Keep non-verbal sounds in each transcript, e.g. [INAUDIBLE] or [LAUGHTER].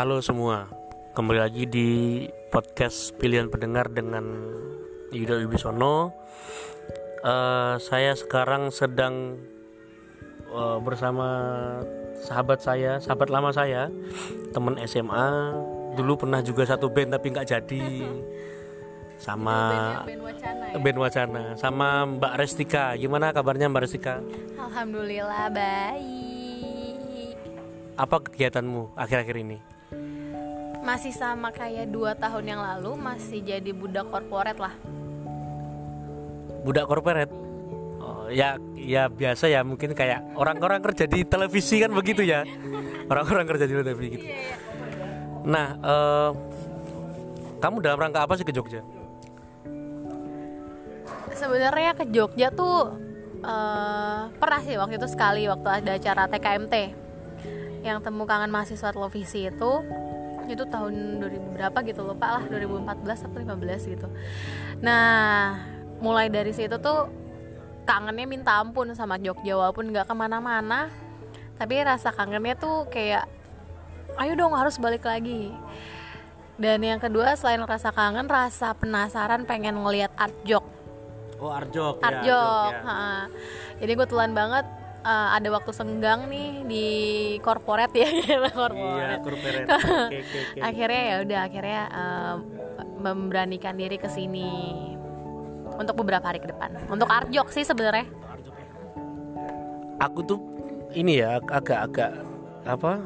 Halo semua, kembali lagi di podcast pilihan pendengar dengan Yuda Wibisono. Uh, saya sekarang sedang uh, bersama sahabat saya, sahabat lama saya, teman SMA. Dulu pernah juga satu band tapi nggak jadi. Sama band wacana ya? band wacana, sama Mbak Restika. Gimana kabarnya Mbak Restika? Alhamdulillah baik. Apa kegiatanmu akhir-akhir ini? Masih sama kayak dua tahun yang lalu masih jadi budak korporat lah. budak korporat? Oh, ya ya biasa ya mungkin kayak orang-orang kerja di televisi kan begitu ya. Orang-orang kerja di televisi gitu. Nah eh, kamu dalam rangka apa sih ke Jogja? Sebenarnya ke Jogja tuh eh, pernah sih waktu itu sekali waktu ada acara TKMT yang temu kangen mahasiswa televisi itu itu tahun 2000 berapa gitu lupa lah 2014 atau 15 gitu. Nah mulai dari situ tuh kangennya minta ampun sama Jogja walaupun nggak ke mana-mana tapi rasa kangennya tuh kayak ayo dong harus balik lagi dan yang kedua selain rasa kangen rasa penasaran pengen ngelihat art jok oh Arjok art jok ha. jadi gue telan banget uh, ada waktu senggang nih di korporat ya [LAUGHS] iya korporat korporat oke oke oke akhirnya ya udah akhirnya uh, memberanikan diri ke sini untuk beberapa hari ke depan. Untuk art jok sih sebenarnya. Aku tuh ini ya agak-agak apa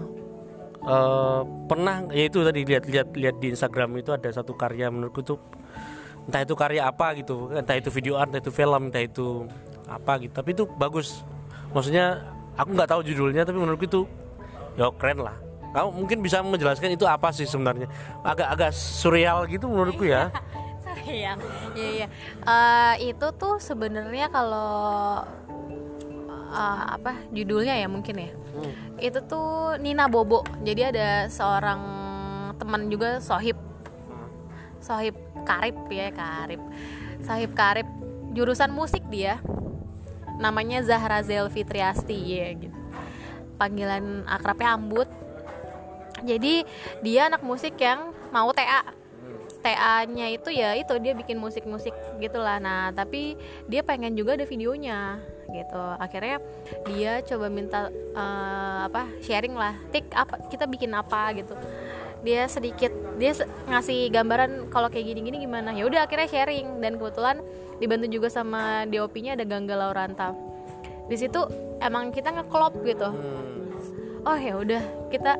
eh, pernah ya itu tadi lihat-lihat lihat di Instagram itu ada satu karya menurutku tuh entah itu karya apa gitu entah itu video art entah itu film entah itu apa gitu. Tapi itu bagus maksudnya aku nggak tahu judulnya tapi menurutku itu ya keren lah kamu mungkin bisa menjelaskan itu apa sih sebenarnya agak-agak surreal gitu menurutku ya [LAUGHS] Iya, iya, iya. Eh, itu tuh sebenarnya kalau eh, apa judulnya ya mungkin ya. Itu tuh Nina Bobo. Jadi ada seorang teman juga Sohib. Sohib Karib ya Karib. Sohib Karib jurusan musik dia. Namanya Zahra Zelvi Triasti ya gitu. Panggilan akrabnya Ambut. Jadi dia anak musik yang mau TA. TA-nya itu ya itu dia bikin musik-musik gitulah. Nah, tapi dia pengen juga ada videonya gitu. Akhirnya dia coba minta eh, apa sharing lah. Tik apa kita bikin apa gitu. Dia sedikit dia ngasih gambaran kalau kayak gini-gini gimana. Ya udah akhirnya sharing dan kebetulan dibantu juga sama DOP-nya ada Gangga Lauranta. Di situ emang kita ngeklop gitu oh ya udah kita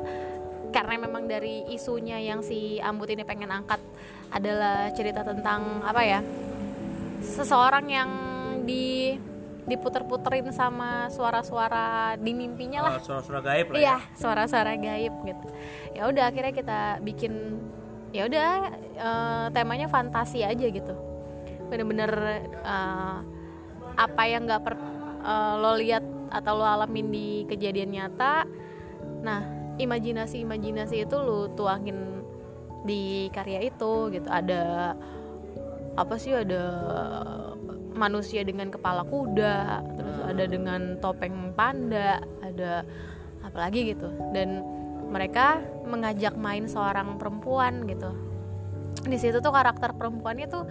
karena memang dari isunya yang si Ambut ini pengen angkat adalah cerita tentang apa ya seseorang yang di diputer-puterin sama suara-suara di mimpinya lah. Oh, suara-suara gaib lah iya suara-suara gaib gitu. Ya udah akhirnya kita bikin ya udah eh, temanya fantasi aja gitu. Bener-bener eh, apa yang nggak per eh, lo lihat atau lo alamin di kejadian nyata nah imajinasi imajinasi itu lo tuangin di karya itu gitu. Ada apa sih ada manusia dengan kepala kuda terus ada dengan topeng panda ada apalagi gitu. Dan mereka mengajak main seorang perempuan gitu. Di situ tuh karakter perempuannya tuh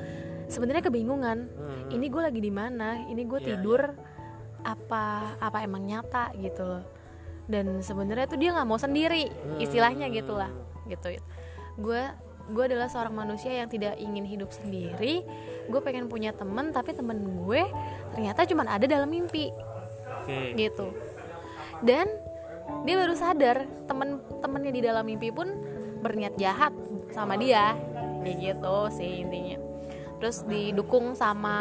sebenarnya kebingungan. Ini gue lagi di mana? Ini gue Iya, tidur apa apa emang nyata gitu loh. Dan sebenarnya tuh dia nggak mau sendiri istilahnya gitulah gitu. Gue gue adalah seorang manusia yang tidak ingin hidup sendiri. Gue pengen punya temen tapi temen gue ternyata cuma ada dalam mimpi. Oke. Gitu. Dan dia baru sadar temen-temennya di dalam mimpi pun berniat jahat sama dia. Kayak gitu sih intinya. Terus didukung sama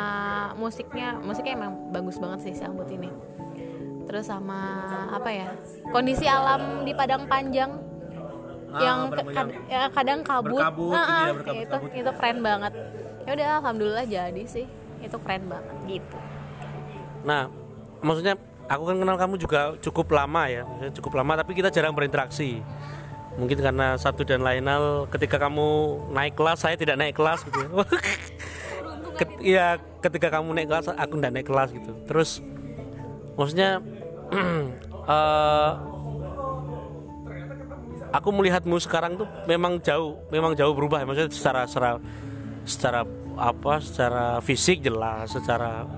musiknya. Musiknya emang bagus banget sih si Ambut ini. Terus sama apa ya kondisi alam di padang panjang Ah, yang kad- ya, kadang kabut, Berkabut, Ah, ya, ah, berkabut- itu kabut. itu keren banget ya udah alhamdulillah jadi sih itu keren banget gitu Nah, maksudnya aku kan kenal kamu juga cukup lama ya, cukup lama tapi kita jarang berinteraksi. Mungkin karena satu dan lain hal ketika kamu naik kelas saya tidak naik kelas gitu ya. Ket- Iya, ketika kamu naik kelas aku tidak naik kelas gitu. Terus maksudnya [CLEARS THROAT] eh aku melihatmu sekarang tuh memang jauh memang jauh berubah. Ya. maksudnya secara secara secara apa secara fisik jelas secara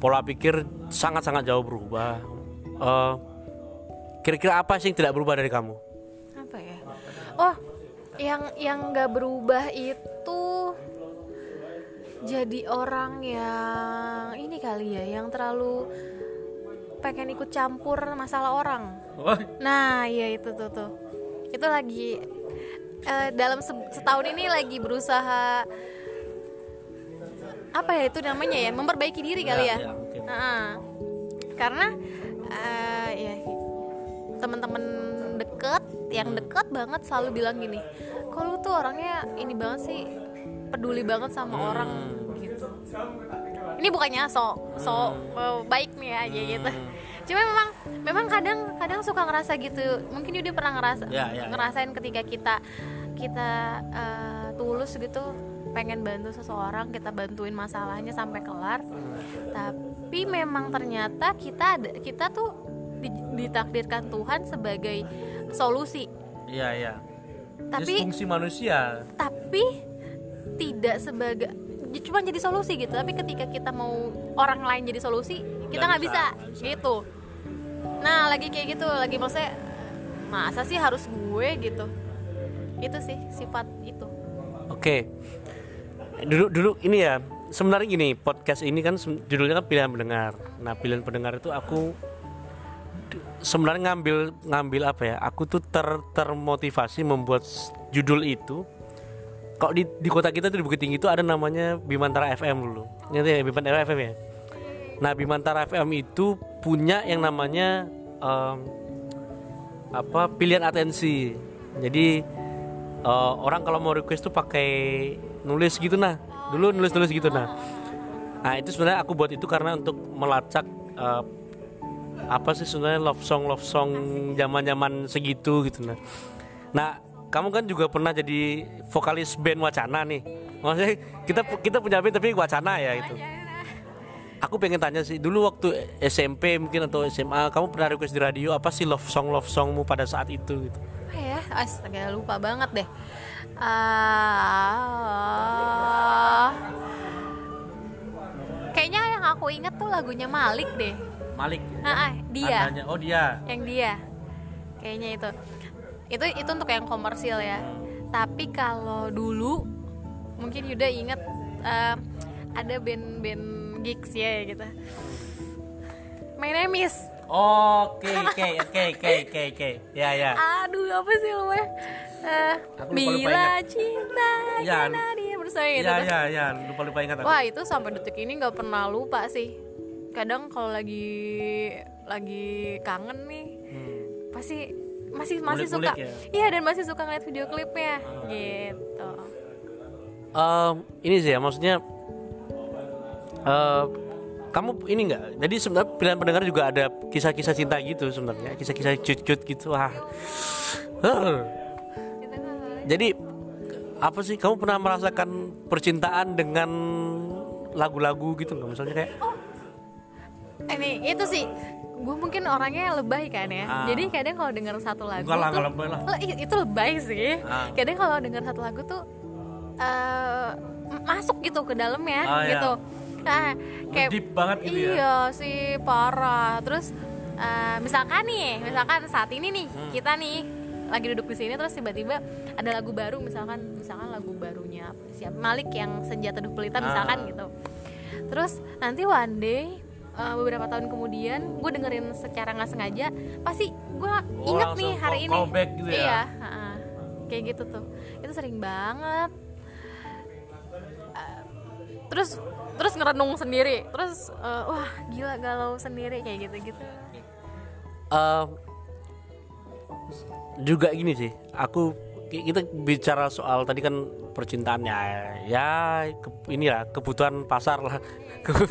pola pikir sangat sangat jauh berubah. Eh, kira-kira apa sih yang tidak berubah dari kamu? Apa ya? Oh yang yang nggak berubah itu jadi orang yang ini kali ya yang terlalu pengen ikut campur masalah orang. Nah iya itu tuh tuh itu lagi eh, dalam se- setahun ini lagi berusaha apa ya itu namanya ya memperbaiki diri kali ya, Ya, ya, karena eh, ya teman-teman deket yang deket banget selalu bilang gini lu tuh orangnya ini banget sih peduli banget sama orang gitu. Ini bukannya so so eh, baik nih aja gitu cuma memang memang kadang kadang suka ngerasa gitu. Mungkin Yudi pernah ngerasa Ya, ya, ya. ngerasain ketika kita kita eh, tulus gitu pengen bantu seseorang kita bantuin masalahnya sampai kelar. Tapi memang ternyata kita ada kita tuh di- ditakdirkan Tuhan sebagai solusi. Iya iya. Tapi- fungsi manusia. tapi tidak sebagai cuma jadi solusi gitu. Tapi ketika kita mau orang lain jadi solusi kita Nggak bisa, bisa, bisa. gitu nah lagi kayak gitu lagi maksudnya masa sih harus gue gitu itu sih sifat itu Oke. Dulu dulu ini ya. Sebenarnya gini, podcast ini kan judulnya kan pilihan pendengar. Nah, pilihan pendengar itu aku sebenarnya ngambil ngambil apa ya? Aku tuh ter termotivasi membuat judul itu. Kok di, di kota kita tuh di Bukit Tinggi itu ada namanya Bimantara FM dulu. Ngerti ya Bimantara FM ya? Nah, Bimantara FM itu punya yang namanya em, apa? Pilihan atensi. Jadi eh, orang kalau mau request tuh pakai nulis gitu nah. Dulu nulis nulis gitu nah. Nah itu sebenarnya aku buat itu karena untuk melacak eh, apa sih sebenarnya love song love song zaman zaman segitu gitu nah. Nah kamu kan juga pernah jadi vokalis band wacana nih. Maksudnya kita kita punya band tapi wacana ya itu aku pengen tanya sih dulu waktu SMP mungkin atau SMA kamu pernah request di radio apa sih love song love songmu pada saat itu gitu? Apa ya? Astaga lupa banget deh. Ah, kayaknya yang aku inget tuh lagunya Malik deh. Malik Ah, ah, dia. Tandanya- oh dia. Yang dia. Kayaknya itu. Itu itu untuk yang komersil ya. Tapi kalau dulu mungkin Yuda inget eh, ada band-band gigs ya gitu My name is Oke, [LAUGHS] oke, oke, oke, oke, oke. Ya, ya. aduh apa sih lu eh Aku lupa-lupa bila ingat. cinta Ya. karena dia bersama gitu Ya, tuh. ya, ya. Lupa lupa ingat aku. wah itu sampai detik ini nggak pernah lupa sih kadang kalau lagi lagi kangen nih Hmm. pasti masih masih suka Ngulik-ngulik ya? iya dan masih suka ngeliat video klipnya gitu Em, ini sih ya, maksudnya eh, kamu ini enggak? Jadi sebenarnya pilihan pendengar juga ada kisah-kisah cinta gitu sebenarnya, kisah-kisah cut-cut gitu. Wah. Huh. Jadi apa sih kamu pernah merasakan percintaan dengan lagu-lagu gitu nggak misalnya kayak ini itu sih gue mungkin orangnya lebay kan ya Ah. jadi kadang kalau denger satu lagu Enggak lah, tuh lebay lah. Itu lebay sih Ah. kadang kalau denger satu lagu tuh m- masuk gitu ke dalamnya Ah, ya. gitu nah [LAUGHS] kayak Deep banget gitu ya. iya sih parah terus eh, misalkan nih misalkan saat ini nih Hmm. kita nih lagi duduk di sini terus tiba-tiba ada lagu baru misalkan misalkan lagu barunya siapa Malik yang senja teduh pelita misalkan Ah. gitu terus nanti one day uh, beberapa tahun kemudian gue dengerin secara nggak sengaja pasti gue inget langsung nih hari ini gitu ya? iya ha-ha. kayak gitu tuh itu sering banget Uh, terus terus ngerenung sendiri. Terus uh, wah gila galau sendiri kayak gitu gitu Eh, juga gini sih aku kita bicara soal tadi kan percintaannya ya ke, ini ya kebutuhan pasar lah. [LAUGHS] Ke-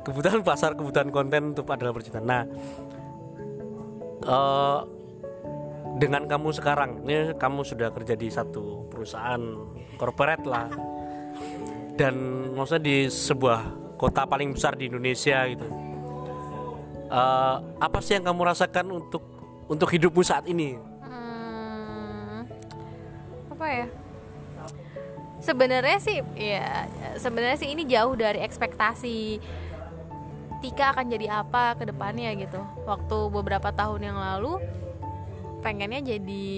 kebutuhan pasar kebutuhan konten untuk adalah percintaan. Nah eh, dengan kamu sekarang ini kamu sudah kerja di satu perusahaan corporate lah dan maksudnya di sebuah kota paling besar di Indonesia gitu. Eh, apa sih yang kamu rasakan untuk untuk hidupmu saat ini? Hmm, apa ya? Sebenarnya sih ya sebenarnya sih ini jauh dari ekspektasi Tika akan jadi apa ke depannya gitu. Waktu beberapa tahun yang lalu pengennya jadi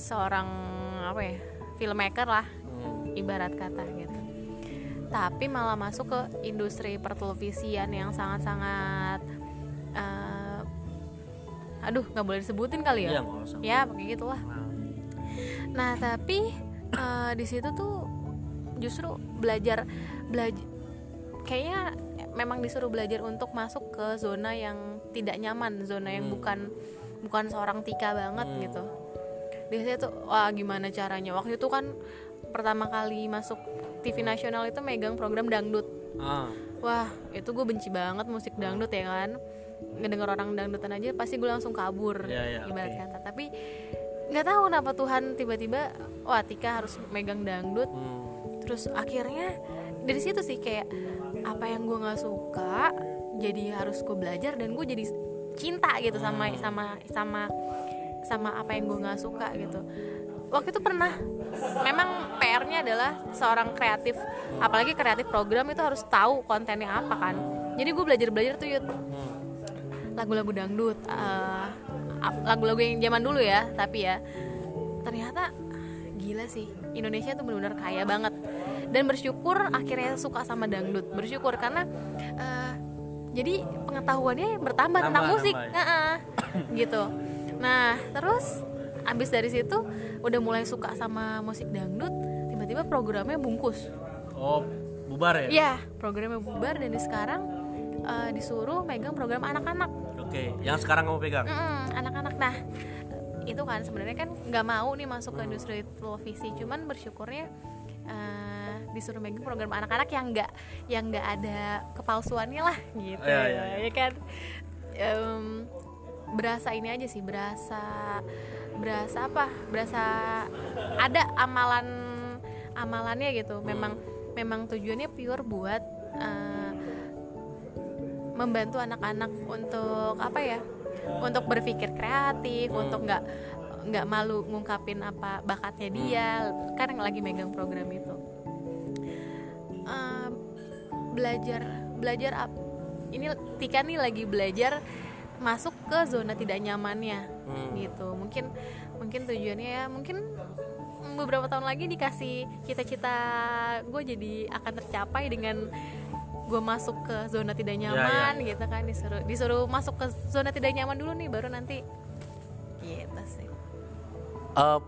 seorang apa ya filmmaker lah ibarat kata gitu tapi malah masuk ke industri pertelevisian yang sangat-sangat uh, aduh nggak boleh disebutin kali ya Iya, usah. ya pakai gitulah Nah, nah tapi uh, di situ tuh justru belajar belajar kayaknya memang disuruh belajar untuk masuk ke zona yang tidak nyaman zona yang Hmm. bukan bukan seorang tika banget Hmm. gitu di situ wah gimana caranya waktu itu kan pertama kali masuk TV nasional itu megang program dangdut. Ah, wah itu gue benci banget musik dangdut ya kan. Ngedenger orang dangdutan aja pasti gue langsung kabur Iya, iya, ibarat oke. kata. Tapi nggak tahu kenapa Tuhan tiba-tiba wah Tika harus megang dangdut. Hmm, terus akhirnya dari situ sih kayak apa yang gue nggak suka jadi harus gue belajar dan gue jadi cinta gitu sama sama sama sama apa yang gue nggak suka gitu waktu itu pernah. Memang PR-nya adalah seorang kreatif. Apalagi kreatif program itu harus tahu kontennya apa kan. Jadi gue belajar belajar tuh yud. Lagu-lagu dangdut ap- lagu-lagu yang zaman dulu ya tapi ya ternyata gila sih. Indonesia tuh benar-benar kaya banget. Dan bersyukur akhirnya suka sama dangdut. Bersyukur karena eh, jadi pengetahuannya bertambah tentang musik. nambah. Nah, gitu. Nah terus abis dari situ udah mulai suka sama musik dangdut tiba-tiba programnya bungkus. Oh bubar ya? Iya, programnya bubar dan di sekarang eh, disuruh megang program anak-anak. Oke yang sekarang kamu pegang? Anak-anak. Nah itu kan sebenarnya kan nggak mau nih masuk ke industri televisi cuman bersyukurnya eh, disuruh megang program anak-anak yang nggak yang nggak ada kepalsuannya lah gitu. Iya, iya, iya. ya kan? Em, berasa ini aja sih berasa berasa apa? Berasa ada amalan amalannya gitu. Memang memang tujuannya pure buat eh, membantu anak-anak untuk apa ya? Untuk berpikir kreatif untuk nggak nggak malu ngungkapin apa bakatnya dia kan yang lagi megang program itu. Eh, belajar belajar ini Tika nih lagi belajar masuk ke zona tidak nyamannya. Hmm. gitu. Mungkin mungkin tujuannya ya mungkin beberapa tahun lagi dikasih cita-cita gue jadi akan tercapai dengan gue masuk ke zona tidak Ya, nyaman gitu kan. Disuruh disuruh masuk ke zona tidak nyaman dulu nih baru nanti. Gitu sih. Eh,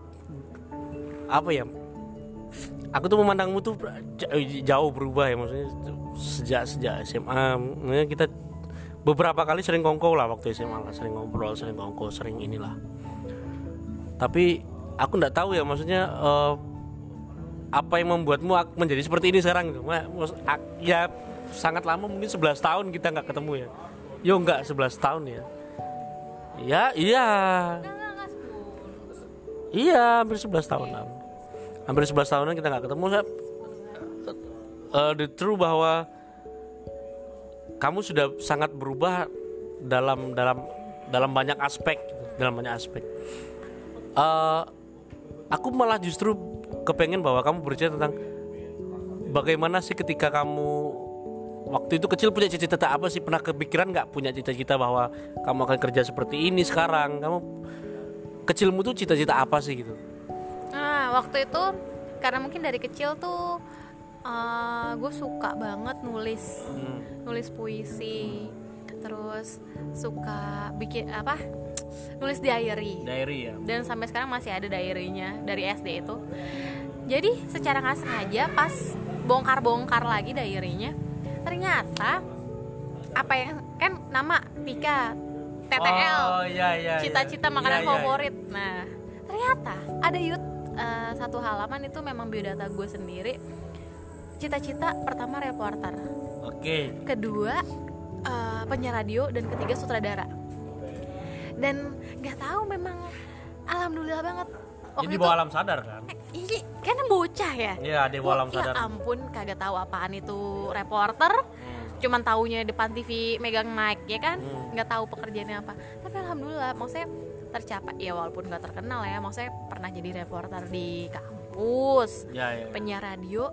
apa ya? Aku tuh memandangmu tuh jauh berubah ya maksudnya sejak sejak SMA kita beberapa kali sering kongko lah waktu SMA lah sering ngobrol sering kongko sering inilah. Tapi aku nggak tahu ya maksudnya eh, apa yang membuatmu menjadi seperti ini sekarang gitu. Ya sangat lama mungkin 11 tahun kita nggak ketemu ya. Yo nggak 11 tahun ya. Ya iya. Iya, hampir 11 tahunan. Hampir 11 tahunan kita nggak ketemu. Saya, eh, the true bahwa kamu sudah sangat berubah dalam dalam dalam banyak aspek, dalam banyak aspek. Eh, aku malah justru kepengen bahwa kamu bercerita tentang bagaimana sih ketika kamu waktu itu kecil punya cita-cita apa sih? Pernah kepikiran nggak punya cita-cita bahwa kamu akan kerja seperti ini sekarang? Kamu kecilmu tuh cita-cita apa sih gitu? Nah, waktu itu karena mungkin dari kecil tuh gue suka banget nulis, Hmm. nulis puisi, terus suka bikin apa, nulis diary. diary ya Dan sampai sekarang masih ada diarynya dari SD itu. Jadi secara nggak sengaja pas bongkar-bongkar lagi diarynya, ternyata apa yang kan nama Tika TTL oh iya iya cita-cita iya. makanan Iya, iya, favorit. Nah, ternyata ada yut eh, satu halaman itu memang biodata gue sendiri. Cita-cita pertama reporter, iya. oke kedua eh, penyiar radio dan ketiga sutradara. Dan nggak tahu memang alhamdulillah banget. jadi bawah alam sadar kan ini kan bocah ya. iya di bawah alam Ya sadar ampun, kagak tahu apaan itu reporter. Cuman taunya depan TV megang mic ya kan, Hmm. nggak tahu pekerjaannya apa. Tapi alhamdulillah, maksudnya tercapai ya walaupun nggak terkenal ya, maksudnya pernah jadi reporter di kampus kampus Ya, ya. penyiar radio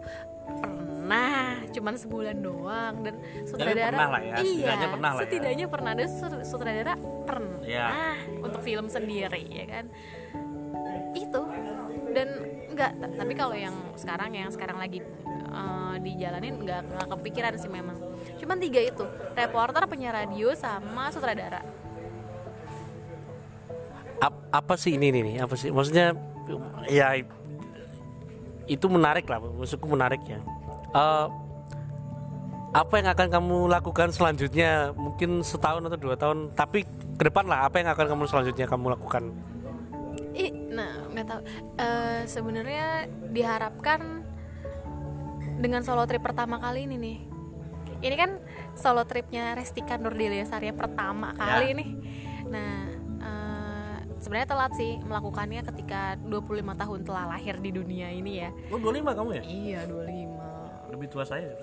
pernah cuman sebulan doang. Dan sutradara pernah lah ya, iya setidaknya pernah lah ya. setidaknya pernah. Dan sut- sutradara pernah Ya. untuk film sendiri ya kan? Itu. Dan enggak tapi kalau yang sekarang yang sekarang lagi eh, dijalanin nggak nggak kepikiran sih memang. Cuman tiga itu reporter penyiar radio sama sutradara. Ap- apa sih ini nih nih? apa sih? Maksudnya ya itu menarik lah maksudku menarik ya. Eh, apa yang akan kamu lakukan selanjutnya? Mungkin setahun atau dua tahun tapi ke depan lah apa yang akan kamu selanjutnya kamu lakukan? Ih, nah nggak tahu. Eh, sebenarnya diharapkan dengan solo trip pertama kali ini nih. Ini kan solo tripnya Restika Nurdelia Sarya pertama kali Ya. nih sebenarnya telat sih melakukannya ketika 25 tahun telah lahir di dunia ini ya. Oh 25 kamu ya? Iya 25 lebih tua saya. [LAUGHS]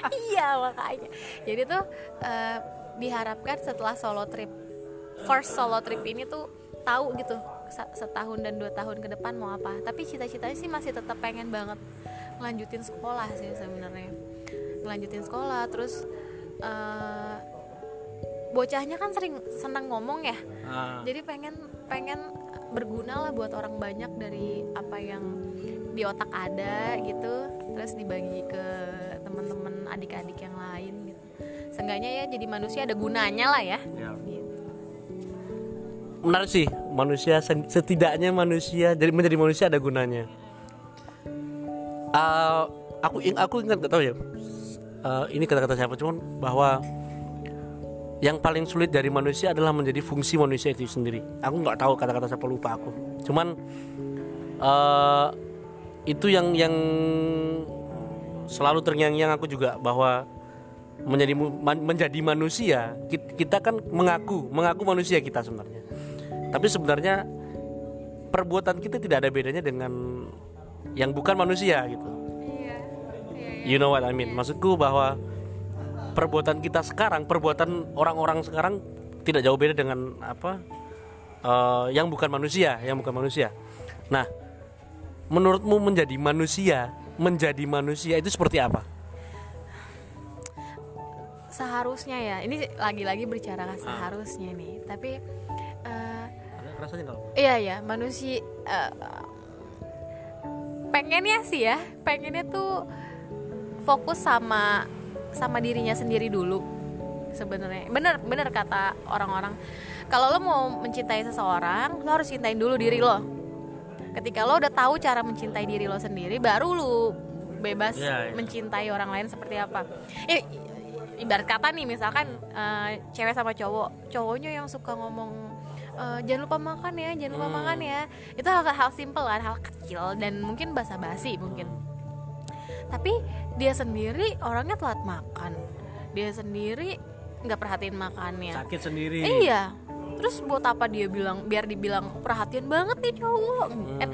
Iya makanya. Jadi tuh eh, diharapkan setelah solo trip first solo trip ini tuh tahu gitu setahun dan dua tahun ke depan mau apa. Tapi cita-citanya sih masih tetap pengen banget ngelanjutin sekolah sih sebenarnya. Ngelanjutin sekolah terus eh, bocahnya kan sering senang ngomong ya. Ah, jadi pengen pengen berguna lah buat orang banyak dari apa yang di otak ada gitu terus dibagi ke teman-teman adik-adik yang lain gitu. Seenggaknya ya jadi manusia ada gunanya lah ya. Ya. gitu. menarik sih manusia setidaknya manusia jadi menjadi manusia ada gunanya. Eh, aku ing- aku ingat gak tahu ya. Eh, ini kata-kata siapa cuman bahwa yang paling sulit dari manusia adalah menjadi fungsi manusia itu sendiri. Aku nggak tahu kata-kata siapa lupa aku. Cuman eh, itu yang yang selalu terngiang-ngiang aku juga bahwa menjadi man- menjadi manusia kit- kita kan mengaku mengaku manusia kita sebenarnya. Tapi sebenarnya perbuatan kita tidak ada bedanya dengan yang bukan manusia gitu. You know what I mean? Maksudku bahwa perbuatan kita sekarang perbuatan orang-orang sekarang tidak jauh beda dengan apa eh, yang bukan manusia yang bukan manusia. Nah menurutmu menjadi manusia menjadi manusia itu seperti apa? Seharusnya ya ini lagi-lagi bicara seharusnya nih tapi eh, rasanya kalau iya ya manusia eh, pengennya sih ya pengennya tuh fokus sama sama dirinya sendiri dulu sebenarnya. Bener bener kata orang-orang. Kalau lo mau mencintai seseorang lo harus cintain dulu diri lo. Ketika lo udah tahu cara mencintai diri lo sendiri baru lo bebas Iya, iya. mencintai orang lain seperti apa. I- ibarat kata nih misalkan eh, cewek sama cowok. Cowoknya yang suka ngomong eh, jangan lupa makan ya jangan lupa makan ya. Itu hal hal simpel kan hal kecil dan mungkin basa-basi mungkin tapi dia sendiri orangnya telat makan. Dia sendiri nggak perhatiin makannya. Sakit sendiri. Iya. Terus buat apa dia bilang biar dibilang perhatian banget nih cowok Kan,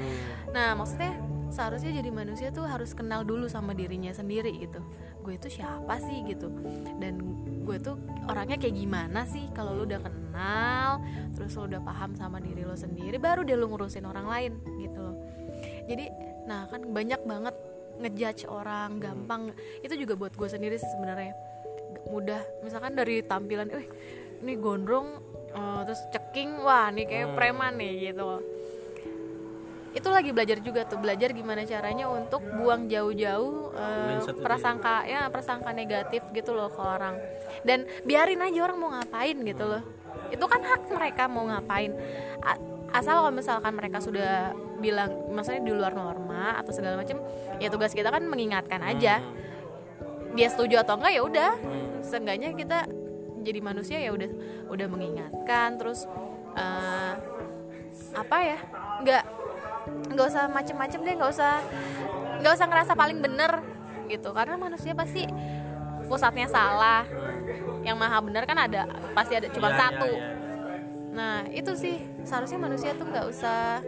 nah maksudnya seharusnya jadi manusia tuh harus kenal dulu sama dirinya sendiri gitu. Gue itu siapa sih? gitu. Dan gue tuh orangnya kayak gimana sih? Kalau lu udah kenal terus lu udah paham sama diri lo sendiri baru deh lu ngurusin orang lain gitu loh. Jadi nah kan banyak banget ngejudge orang gampang. Itu juga buat gue sendiri sih sebenarnya. Mudah. Misalkan dari tampilan eh ini gondrong eh, terus ceking wah nih kayak preman nih gitu. Itu lagi belajar juga tuh belajar gimana caranya untuk buang jauh-jauh itu prasangka ya prasangka negatif gitu loh ke orang. Dan biarin aja orang mau ngapain gitu loh. Itu kan hak mereka mau ngapain. Asal kalau misalkan mereka sudah bilang maksudnya di luar norma atau segala macam ya tugas kita kan mengingatkan aja. Dia setuju atau enggak ya udah. Seenggaknya kita jadi manusia ya udah udah mengingatkan terus eh, apa ya nggak nggak usah macem-macem deh nggak usah nggak usah ngerasa paling bener gitu. Karena manusia pasti pusatnya salah. Yang maha bener kan ada pasti ada cuma Iya, satu. iya, iya. nah itu sih. Seharusnya manusia tuh nggak usah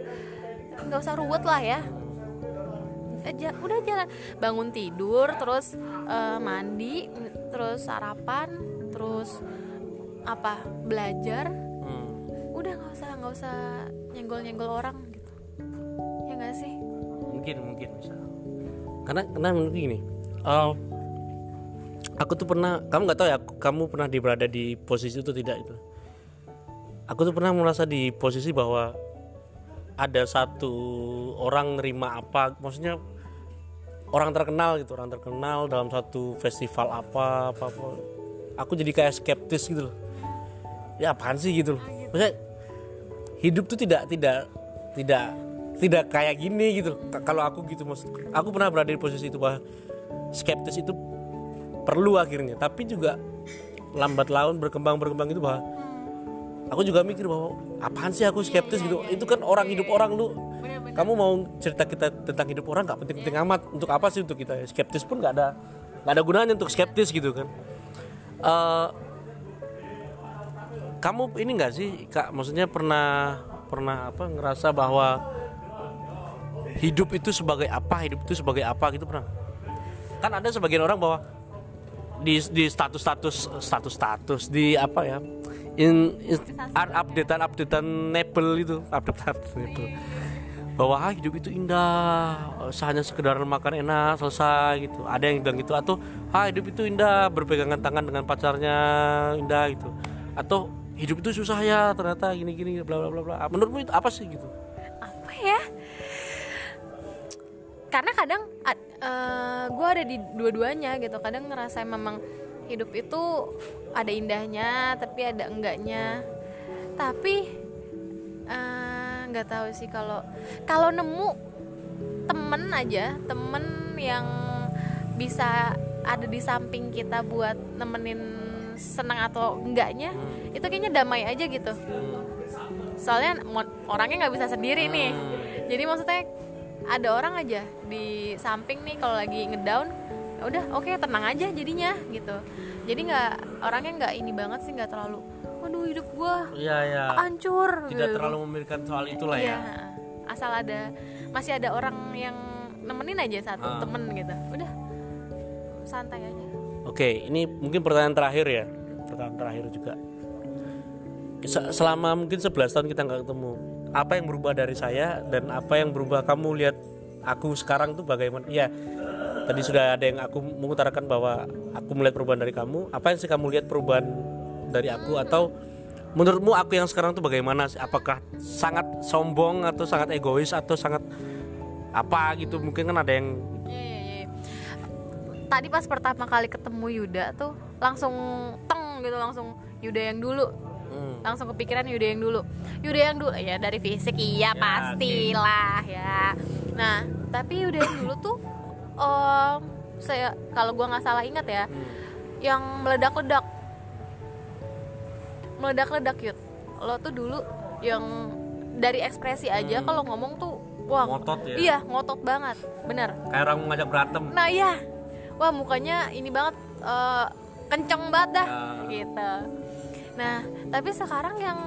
nggak usah ruwet lah ya. Aja udah jalan. Bangun tidur terus eh, mandi terus sarapan terus apa belajar. Hmm. udah nggak usah nggak usah nyenggol nyenggol orang gitu. Ya nggak sih? Mungkin mungkin bisa karena karena menurut gini eh, aku tuh pernah kamu nggak tahu ya kamu pernah di berada di posisi itu tidak itu aku tuh pernah merasa di posisi bahwa ada satu orang nerima apa maksudnya orang terkenal gitu orang terkenal dalam satu festival apa apa, apa. aku jadi kayak skeptis gitu loh. Ya apaan sih gitu loh. Maksudnya hidup tuh tidak tidak tidak tidak kayak gini gitu kalau aku gitu maksud aku pernah berada di posisi itu bahwa skeptis itu perlu akhirnya. Tapi juga lambat laun berkembang berkembang itu bahwa aku juga mikir bahwa apaan sih aku skeptis gitu? Itu kan orang hidup orang lu. Kamu mau cerita kita tentang hidup orang nggak penting-penting amat. Untuk apa sih untuk kita? Skeptis pun nggak ada nggak ada gunanya untuk skeptis gitu kan. Eh, kamu ini nggak sih kak? Maksudnya pernah pernah apa ngerasa bahwa hidup itu sebagai apa hidup itu sebagai apa gitu pernah? Kan ada sebagian orang bahwa di di status status status status di apa ya in, in updatean updatean Apple itu updatean Apple bahwa ah, hidup itu indah hanya sekedar makan enak selesai gitu. Ada yang bilang gitu atau ah hidup itu indah berpegangan tangan dengan pacarnya indah gitu. Atau hidup itu susah ya ternyata gini gini bla bla bla bla. Menurutmu itu apa sih gitu? Apa ya? Karena kadang gue ada di dua-duanya gitu. Kadang ngerasa memang hidup itu ada indahnya tapi ada enggaknya. Tapi eh, nggak tahu sih kalau kalau nemu temen aja temen yang bisa ada di samping kita buat nemenin senang atau enggaknya itu kayaknya damai aja gitu. Soalnya orangnya nggak bisa sendiri nih. Jadi maksudnya ada orang aja di samping nih kalau lagi ngedown udah oke tenang aja jadinya gitu jadi nggak orangnya nggak ini banget sih nggak terlalu waduh hidup gua iya ya hancur tidak gitu. terlalu memikirkan soal itulah Iya, ya asal ada masih ada orang yang nemenin aja satu Ah. temen gitu udah santai aja Oke, ini mungkin pertanyaan terakhir ya. Pertanyaan terakhir juga. Se- Selama mungkin 11 tahun kita nggak ketemu, apa yang berubah dari saya dan apa yang berubah kamu lihat aku sekarang tuh bagaimana? Iya, tadi sudah ada yang aku mengutarakan bahwa aku melihat perubahan dari kamu. Apa yang sih kamu lihat perubahan dari aku atau menurutmu aku yang sekarang tuh bagaimana? sih? Apakah sangat sombong atau sangat egois atau sangat apa gitu? Mungkin kan ada yang Iya, iya, iya. Tadi pas pertama kali ketemu Yuda tuh langsung teng gitu langsung Yuda yang dulu Hmm. langsung kepikiran Yuda yang dulu Yuda yang dulu ya dari fisik iya pastilah ya nah tapi Yuda yang dulu tuh em, saya kalau gua nggak salah ingat ya yang meledak-ledak. Meledak-ledak yud. Lo tuh dulu yang dari ekspresi aja kalau ngomong tuh wah Ngotot ya? iya ngotot banget. Bener. Kayak orang ngajak berantem. nah iya. Wah mukanya ini banget eh, kenceng banget dah. Ya. gitu. Nah tapi sekarang yang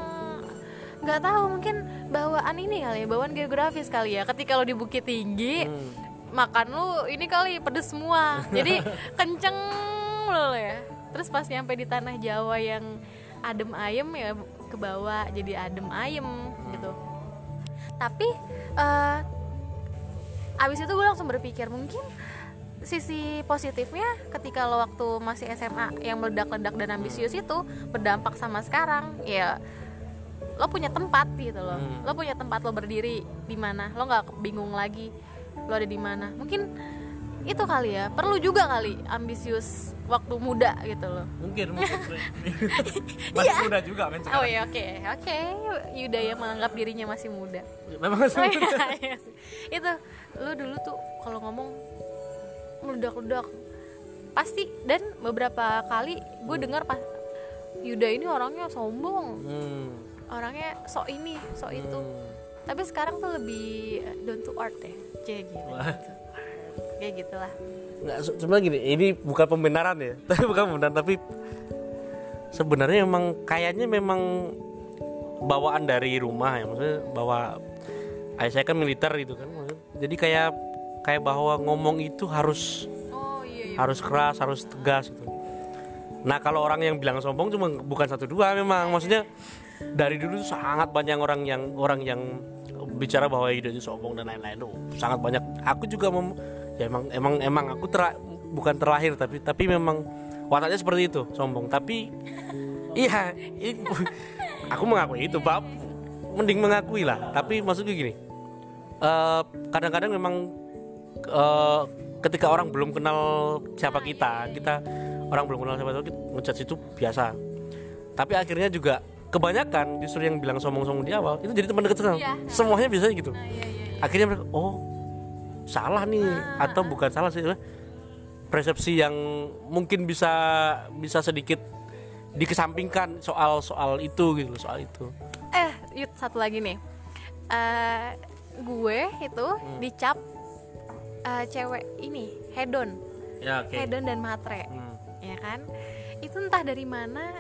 nggak tahu mungkin bawaan ini kali ya bawaan geografis kali ya. Ketika lo di bukit tinggi Hmm. Makan lu ini kali pedes semua. [LAUGHS] Jadi kenceng lo ya. Terus pas nyampe di tanah Jawa yang adem ayem ya ke bawah jadi adem ayem gitu. Tapi eh abis itu gue langsung berpikir mungkin sisi positifnya ketika lo waktu masih SMA yang meledak-ledak dan ambisius itu berdampak sama sekarang ya lo punya tempat gitu loh. Hmm. lo punya tempat lo berdiri di mana lo nggak bingung lagi lo ada di mana. Mungkin itu kali ya. Perlu juga kali ambisius waktu muda gitu loh. Mungkin mungkin. [LAUGHS] Masih muda juga kan oh sekarang ya oke. Oke Yuda yang menganggap dirinya masih muda. Memang masih Oh, muda. iya, [LAUGHS] iya sih. itu lu dulu tuh kalau ngomong meledak-ledak. Pasti dan beberapa kali gue dengar pas Yuda ini orangnya sombong. Hmm. orangnya sok ini sok itu. Hmm. tapi sekarang tuh lebih down to earth ya kayak gitu. Kayak gitulah. Nggak se- sebenarnya gini ini bukan pembenaran ya [LAUGHS] tapi bukan pembenaran tapi sebenarnya memang kayaknya memang bawaan dari rumah ya maksudnya bawa ayah saya kan militer gitu kan maksudnya. jadi kayak kayak bahwa ngomong itu harus oh iya iya. harus keras harus tegas gitu. Nah kalau orang yang bilang sombong cuma bukan satu dua memang maksudnya dari dulu tuh sangat banyak orang yang orang yang berbicara bahwa ide itu sombong dan lain-lain tuh sangat banyak. Aku juga mem, ya emang emang emang aku ter, bukan terlahir tapi tapi memang wataknya seperti itu sombong. Tapi iya [LAUGHS] aku mengakui itu pak. Mending mengakui lah. Tapi maksudnya gini eh, kadang-kadang memang eh, ketika orang belum kenal siapa kita kita orang belum kenal siapa kita ngejudge itu biasa. Tapi akhirnya juga kebanyakan justru yang bilang sombong-sombong di awal itu jadi teman dekat kita Iya. semuanya bisa gitu. Nah, iya, iya, iya. akhirnya mereka oh salah nih atau bukan salah sih persepsi yang mungkin bisa bisa sedikit dikesampingkan soal soal itu gitu loh, soal itu. Eh yuk satu lagi nih. Eh, gue itu Hmm. dicap eh, cewek ini hedon. Ya oke. Hedon dan matre. Hmm. ya kan? Itu entah dari mana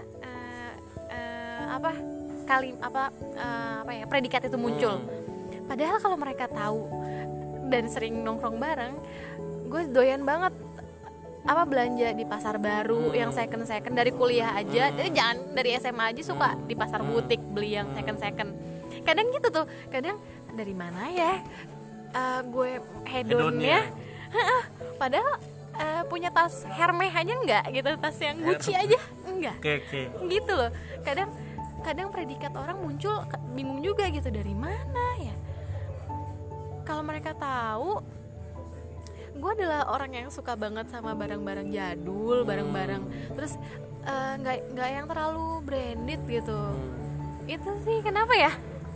eh, apa kali apa eh, apa ya predikat itu muncul. Hmm. padahal kalau mereka tahu dan sering nongkrong bareng gue doyan banget apa belanja di pasar baru Hmm. yang second second dari kuliah aja. Eh, jangan dari SMA aja suka di pasar Hmm. butik beli yang second second kadang gitu tuh kadang dari mana ya Eh, gue hedonnya? [LAUGHS] Padahal eh, punya tas Hermes aja enggak gitu tas yang Gucci aja enggak oke oke. Gitu loh. Kadang kadang predikat orang muncul bingung juga gitu dari mana ya? Kalau mereka tahu gue adalah orang yang suka banget sama barang-barang jadul barang-barang terus eh, nggak nggak yang terlalu branded gitu. Itu sih kenapa ya?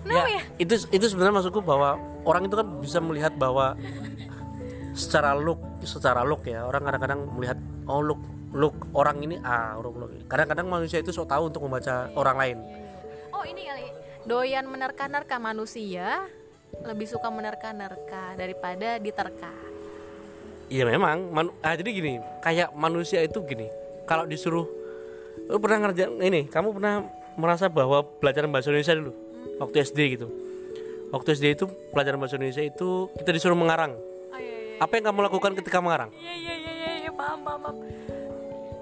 Kenapa ya, ya, itu itu sebenarnya maksudku bahwa orang itu kan bisa melihat bahwa secara look secara look ya orang kadang-kadang melihat oh look look orang ini ah look look. Kadang-kadang manusia itu sok tahu untuk membaca orang lain. Oh ini kali. Doyan menerka-nerka manusia lebih suka menerka-nerka daripada diterka. Iya memang. Manu- ah, jadi gini kayak manusia itu gini. Kalau disuruh lu pernah ngerjain ini? Kamu pernah merasa bahwa pelajaran bahasa Indonesia dulu? Waktu SD gitu. Waktu SD itu pelajaran bahasa Indonesia itu kita disuruh mengarang. Oh iya iya apa yang kamu lakukan ketika mengarang? Iya iya iya iya, iya paham paham paham.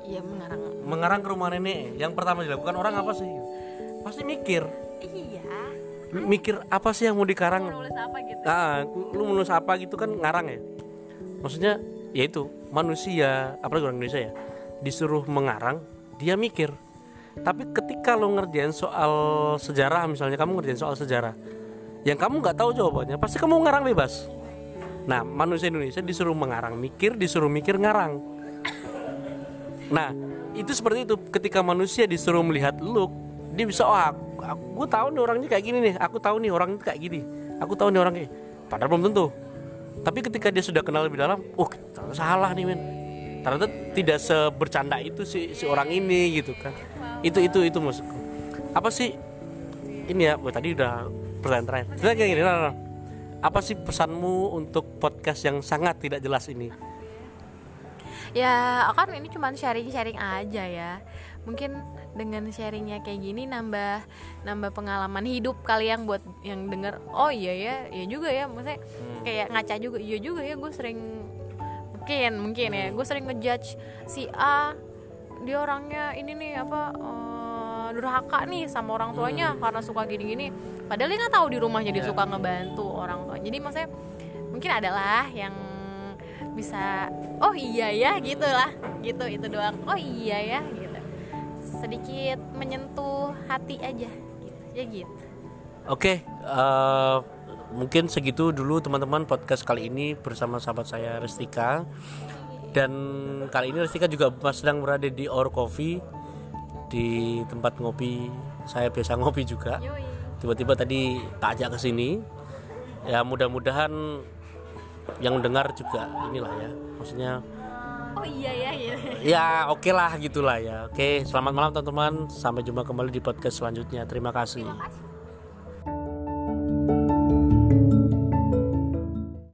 Iya mengarang. Mengarang ke rumah nenek. Yang pertama dilakukan orang apa sih? Pasti mikir. Iya. M- mikir apa sih yang mau dikarang? Mau nulis apa gitu? Ah lu menulis apa gitu kan ngarang ya? Maksudnya ya itu manusia apalagi orang Indonesia ya disuruh mengarang dia mikir. Tapi ketika lo ngerjain soal sejarah misalnya kamu ngerjain soal sejarah yang kamu nggak tahu jawabannya pasti kamu ngarang bebas. Nah manusia Indonesia disuruh mengarang mikir disuruh mikir ngarang nah itu seperti itu. Ketika manusia disuruh melihat look dia bisa oh aku, aku tahu nih orangnya kayak gini nih. Aku tahu nih orangnya kayak gini. Aku tahu nih orangnya. Padahal belum tentu. Tapi ketika dia sudah kenal lebih dalam oh salah nih men ternyata tidak sebercanda itu si si orang ini gitu kan. Itu itu itu maksudku. Apa sih ini ya oh, tadi udah pertanyaan terakhir kayak gini Nana. apa sih pesanmu untuk podcast yang sangat tidak jelas ini ya kan ini cuma sharing-sharing aja ya. Mungkin dengan sharingnya kayak gini nambah nambah pengalaman hidup kali yang buat yang denger oh iya ya ya juga ya. Maksudnya kayak ngaca juga iya juga ya gue sering mungkin mungkin ya gue sering ngejudge si A dia orangnya ini nih apa eh, durhaka nih sama orang tuanya karena suka gini-gini. Padahal dia nggak tahu di rumah jadi suka ngebantu orang tua. Jadi maksudnya mungkin adalah yang bisa oh iya ya gitu lah gitu itu doang oh iya ya gitu sedikit menyentuh hati aja gitu ya gitu Oke, eh, mungkin segitu dulu teman-teman podcast kali ini bersama sahabat saya Restika. Dan kali ini Restika juga sedang berada di Our Coffee di tempat ngopi. Saya biasa ngopi juga. Tiba-tiba tadi tak ajak ke sini. Ya mudah-mudahan yang dengar juga inilah ya. Maksudnya oh iya ya gitu ya oke lah gitulah ya. Oke, selamat malam teman-teman. Sampai jumpa kembali di podcast selanjutnya. Terima kasih. Terima kasih.